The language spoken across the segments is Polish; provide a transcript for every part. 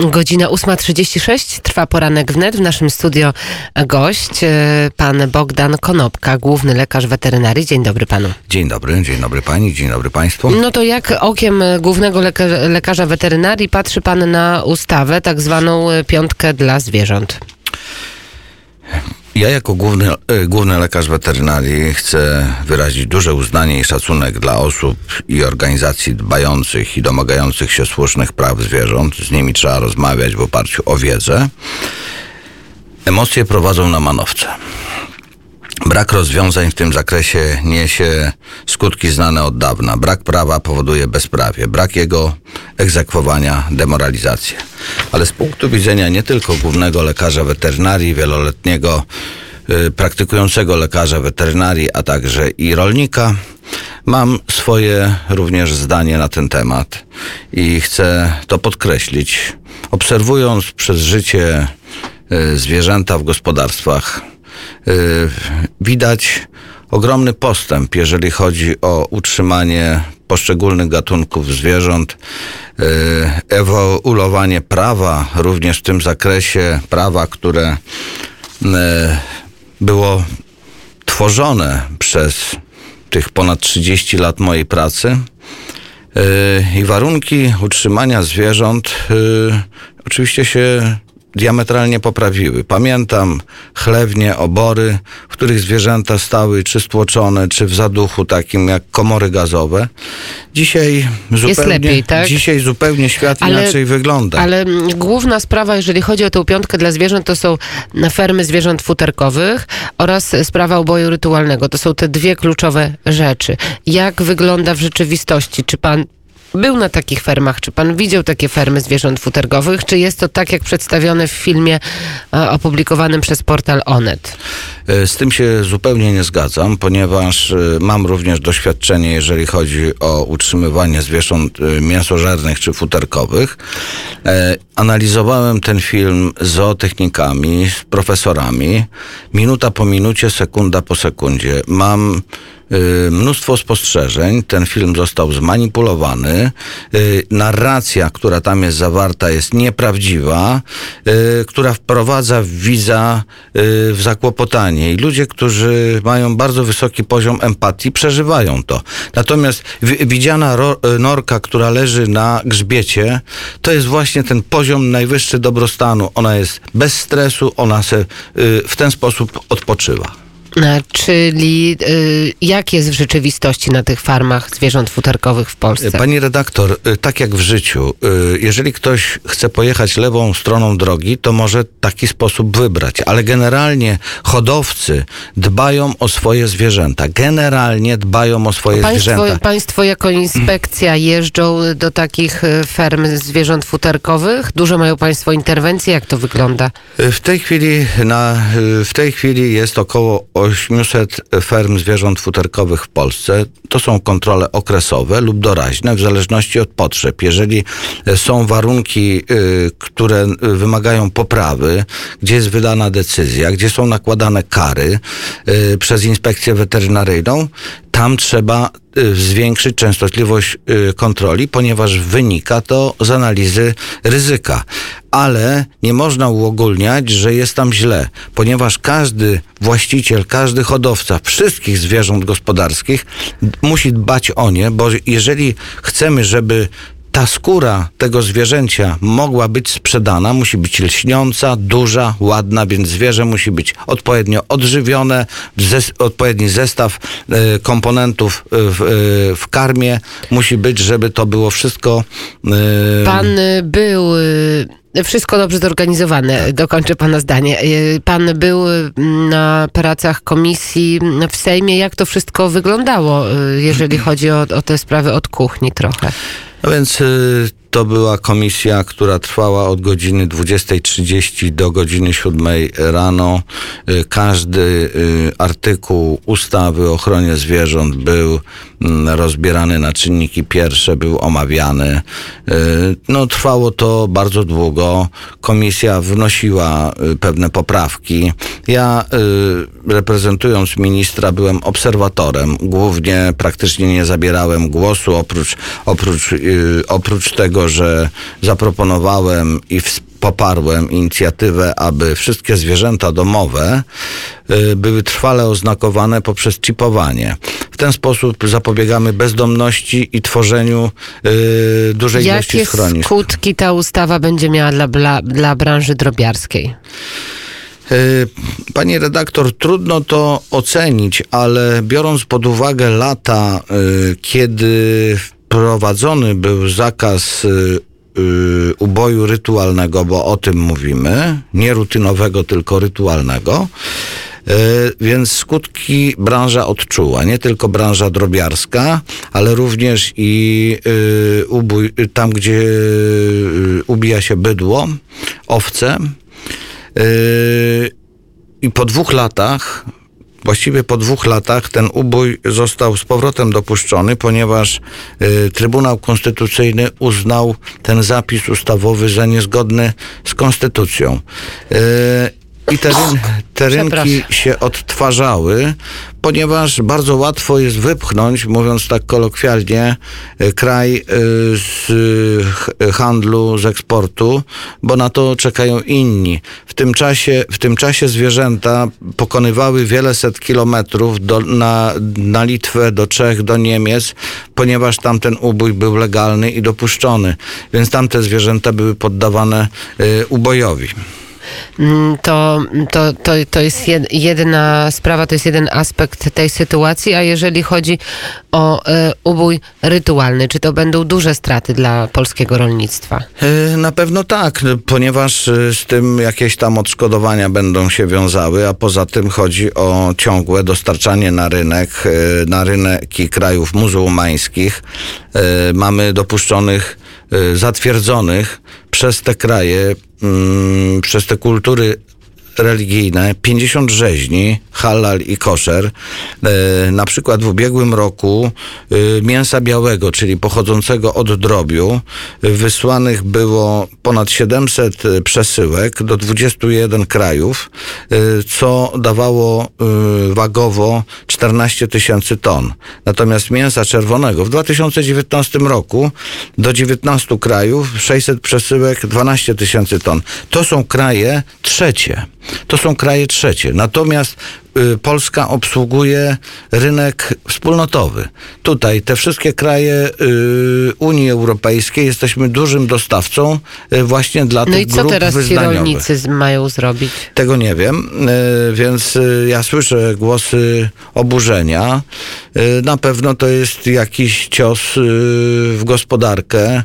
Godzina 8.36, trwa poranek wnet. W naszym studio gość, e, pan Bogdan Konopka, główny lekarz weterynarii. Dzień dobry panu. Dzień dobry, dzień dobry pani, dzień dobry państwu. No to jak okiem głównego lekarza, lekarza weterynarii patrzy pan na ustawę, tak zwaną e, piątkę dla zwierząt? Ja jako główny, e, główny lekarz weterynarii chcę wyrazić duże uznanie i szacunek dla osób i organizacji dbających i domagających się słusznych praw zwierząt. Z nimi trzeba rozmawiać w oparciu o wiedzę. Emocje prowadzą na manowce. Brak rozwiązań w tym zakresie niesie skutki znane od dawna. Brak prawa powoduje bezprawie, brak jego egzekwowania demoralizację. Ale z punktu widzenia nie tylko głównego lekarza weterynarii, wieloletniego y, praktykującego lekarza weterynarii, a także i rolnika, mam swoje również zdanie na ten temat i chcę to podkreślić. Obserwując przez życie y, zwierzęta w gospodarstwach, widać ogromny postęp, jeżeli chodzi o utrzymanie poszczególnych gatunków zwierząt, y, ewoluowanie prawa, również w tym zakresie prawa, które y, było tworzone przez tych ponad 30 lat mojej pracy. I warunki utrzymania zwierząt oczywiście się diametralnie poprawiły. Pamiętam chlewnie, obory, w których zwierzęta stały czy stłoczone, czy w zaduchu takim jak komory gazowe. Dzisiaj zupełnie, lepiej, tak? dzisiaj zupełnie świat Ale- inaczej wygląda. Ale mm, główna sprawa, jeżeli chodzi o tę piątkę dla zwierząt, to są fermy zwierząt futerkowych oraz sprawa uboju rytualnego. To są te dwie kluczowe rzeczy. Jak wygląda w rzeczywistości? Czy pan był na takich fermach? Czy pan widział takie fermy zwierząt futerkowych? Czy jest to tak, jak przedstawione w filmie e, opublikowanym przez portal Onet? E, Z tym się zupełnie nie zgadzam, ponieważ e, mam również doświadczenie, jeżeli chodzi o utrzymywanie zwierząt mięsożernych czy futerkowych. Analizowałem ten film z zootechnikami, z profesorami, minuta po minucie, sekunda po sekundzie. Mam y, mnóstwo spostrzeżeń. Ten film został zmanipulowany. Y, narracja, która tam jest zawarta, jest nieprawdziwa, y, która wprowadza widza y, w zakłopotanie. I ludzie, którzy mają bardzo wysoki poziom empatii, przeżywają to. Natomiast wi- widziana ro, norka, która leży na grzbiecie, to jest właśnie ten poziom najwyższy dobrostanu. Ona jest bez stresu, ona se y, w ten sposób odpoczywa. Czyli y, jak jest w rzeczywistości na tych farmach zwierząt futerkowych w Polsce? Pani redaktor, y, tak jak w życiu, y, jeżeli ktoś chce pojechać lewą stroną drogi, to może taki sposób wybrać, ale generalnie hodowcy dbają o swoje zwierzęta. Generalnie dbają o swoje Państwo, zwierzęta. państwo jako inspekcja jeżdżą do takich ferm zwierząt futerkowych? Dużo mają Państwo interwencji? Jak to wygląda? W tej chwili na, w tej chwili jest około 800 ferm zwierząt futerkowych w Polsce. To są kontrole okresowe lub doraźne, w zależności od potrzeb. Jeżeli y, są warunki, y, które y, wymagają poprawy, gdzie jest wydana decyzja, gdzie są nakładane kary przez inspekcję weterynaryjną, tam trzeba zwiększyć częstotliwość y, kontroli, ponieważ wynika to z analizy ryzyka. Ale nie można uogólniać, że jest tam źle, ponieważ każdy właściciel, każdy hodowca wszystkich zwierząt gospodarskich musi dbać o nie, bo jeżeli chcemy, żeby ta skóra tego zwierzęcia mogła być sprzedana, musi być lśniąca, duża, ładna, więc zwierzę musi być odpowiednio odżywione, zes, odpowiedni zestaw e, komponentów e, w, e, w karmie musi być, żeby to było wszystko. e, Pan y, był. y, Wszystko dobrze zorganizowane, dokończę pana zdanie. Y, Pan był y, na pracach komisji w Sejmie. Jak to wszystko wyglądało, y, jeżeli chodzi o, o te sprawy od kuchni trochę? No więc y, to była komisja, która trwała od godziny 20.30 do godziny 7 rano. Y, Każdy y, artykuł ustawy o ochronie zwierząt był mm, rozbierany na czynniki pierwsze, był omawiany. Y, No, trwało to bardzo długo. Komisja wnosiła pewne poprawki. Ja, reprezentując ministra, byłem obserwatorem. Głównie praktycznie nie zabierałem głosu, oprócz, oprócz, oprócz tego, tego, że zaproponowałem i w, poparłem inicjatywę, aby wszystkie zwierzęta domowe y, były trwale oznakowane poprzez chipowanie. W ten sposób zapobiegamy bezdomności i tworzeniu y, dużej ilości Jakie schronisk. skutki ta ustawa będzie miała dla, dla, dla branży drobiarskiej? Y, Pani redaktor, trudno to ocenić, ale biorąc pod uwagę lata, kiedy wprowadzony był zakaz y, y, uboju rytualnego, bo o tym mówimy, nie rutynowego, tylko rytualnego, y, więc skutki branża odczuła. Nie tylko branża drobiarska, ale również i y, ubój, tam, gdzie ubija się bydło, owce. I po dwóch latach, właściwie po dwóch latach, ten ubój został z powrotem dopuszczony, ponieważ yy, Trybunał Konstytucyjny uznał ten zapis ustawowy za niezgodny z Konstytucją. Yy, I te, ryn, te rynki się odtwarzały, ponieważ bardzo łatwo jest wypchnąć, mówiąc tak kolokwialnie, y, kraj y, z ch- handlu, z eksportu, bo na to czekają inni. W tym czasie, w tym czasie zwierzęta pokonywały wiele set kilometrów do, na, na Litwę, do Czech, do Niemiec, ponieważ tamten ubój był legalny i dopuszczony. Więc tamte zwierzęta były poddawane ubojowi. Mm, To, to, to, to jest jed, jedna sprawa, to jest jeden aspekt tej sytuacji, a jeżeli chodzi o e, ubój rytualny, czy to będą duże straty dla polskiego rolnictwa? E, Na pewno tak, ponieważ e, z tym jakieś tam odszkodowania będą się wiązały, a poza tym chodzi o ciągłe dostarczanie na rynek, na rynki krajów muzułmańskich. Mamy dopuszczonych, zatwierdzonych przez te kraje, mm, przez te kultury religijne, 50 rzeźni, halal i koszer. E, na przykład w ubiegłym roku e, mięsa białego, czyli pochodzącego od drobiu, e, wysłanych było ponad 700 przesyłek do 21 krajów, e, co dawało e, wagowo 14 tysięcy ton. Natomiast mięsa czerwonego w 2019 roku do 19 krajów 600 przesyłek 12 tysięcy ton. To są kraje trzecie. To są kraje trzecie. Natomiast y, Polska obsługuje rynek wspólnotowy. Tutaj te wszystkie kraje y, Unii Europejskiej jesteśmy dużym dostawcą y, właśnie dla No tych i co grup teraz ci rolnicy mają zrobić? Tego nie wiem, więc ja słyszę głosy oburzenia. Na pewno to jest jakiś cios w gospodarkę.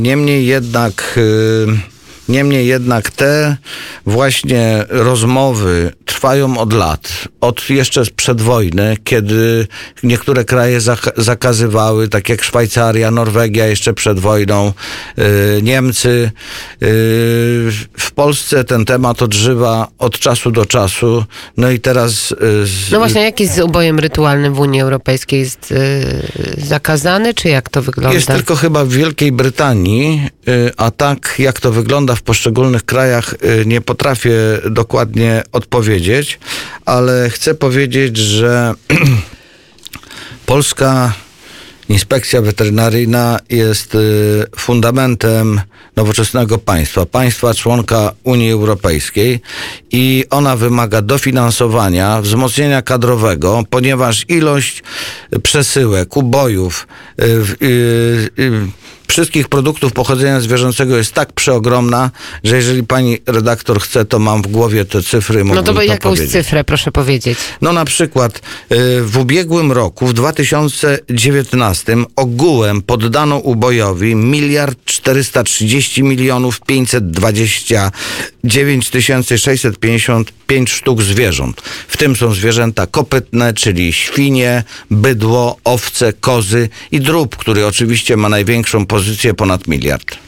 Niemniej jednak. Niemniej jednak te właśnie rozmowy trwają od lat, od jeszcze sprzed wojny, kiedy niektóre kraje zak- zakazywały, tak jak Szwajcaria, Norwegia jeszcze przed wojną, y, Niemcy. Y, w Polsce ten temat odżywa od czasu do czasu. No i teraz y, z, No właśnie, jak jest z ubojem rytualnym w Unii Europejskiej? Jest zakazany, czy jak to wygląda? Jest tylko chyba w Wielkiej Brytanii, a tak jak to wygląda w poszczególnych krajach, y, nie potrafię dokładnie odpowiedzieć, ale chcę powiedzieć, że polska inspekcja weterynaryjna jest y, fundamentem nowoczesnego państwa, państwa członka Unii Europejskiej i ona wymaga dofinansowania, wzmocnienia kadrowego, ponieważ ilość przesyłek, ubojów, y, y, y, wszystkich produktów pochodzenia zwierzęcego jest tak przeogromna, że jeżeli pani redaktor chce, to mam w głowie te cyfry. No to by jakąś powiedzieć. cyfrę, proszę powiedzieć. No na przykład y, w ubiegłym roku, w 2019 ogółem poddano ubojowi miliard 430 milionów 529 tysięcy 655 sztuk zwierząt. W tym są zwierzęta kopytne, czyli świnie, bydło, owce, kozy i drób, który oczywiście ma największą pozycję ponad miliard.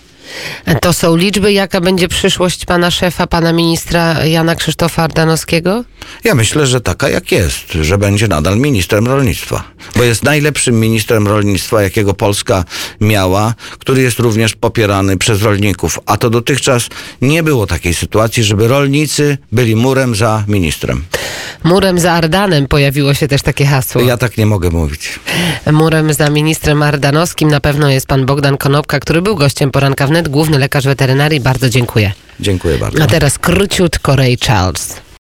To są liczby, jaka będzie przyszłość pana szefa, pana ministra Jana Krzysztofa Ardanowskiego? Ja myślę, że taka jak jest, że będzie nadal ministrem rolnictwa, bo jest najlepszym ministrem rolnictwa, jakiego Polska miała, który jest również popierany przez rolników, a to dotychczas nie było takiej sytuacji, żeby rolnicy byli murem za ministrem. Murem za Ardanem pojawiło się też takie hasło. Ja tak nie mogę mówić. Murem za ministrem Ardanowskim na pewno jest pan Bogdan Konopka, który był gościem poranka główny lekarz weterynarii. Bardzo dziękuję. Dziękuję bardzo. A teraz króciutko Ray Charles.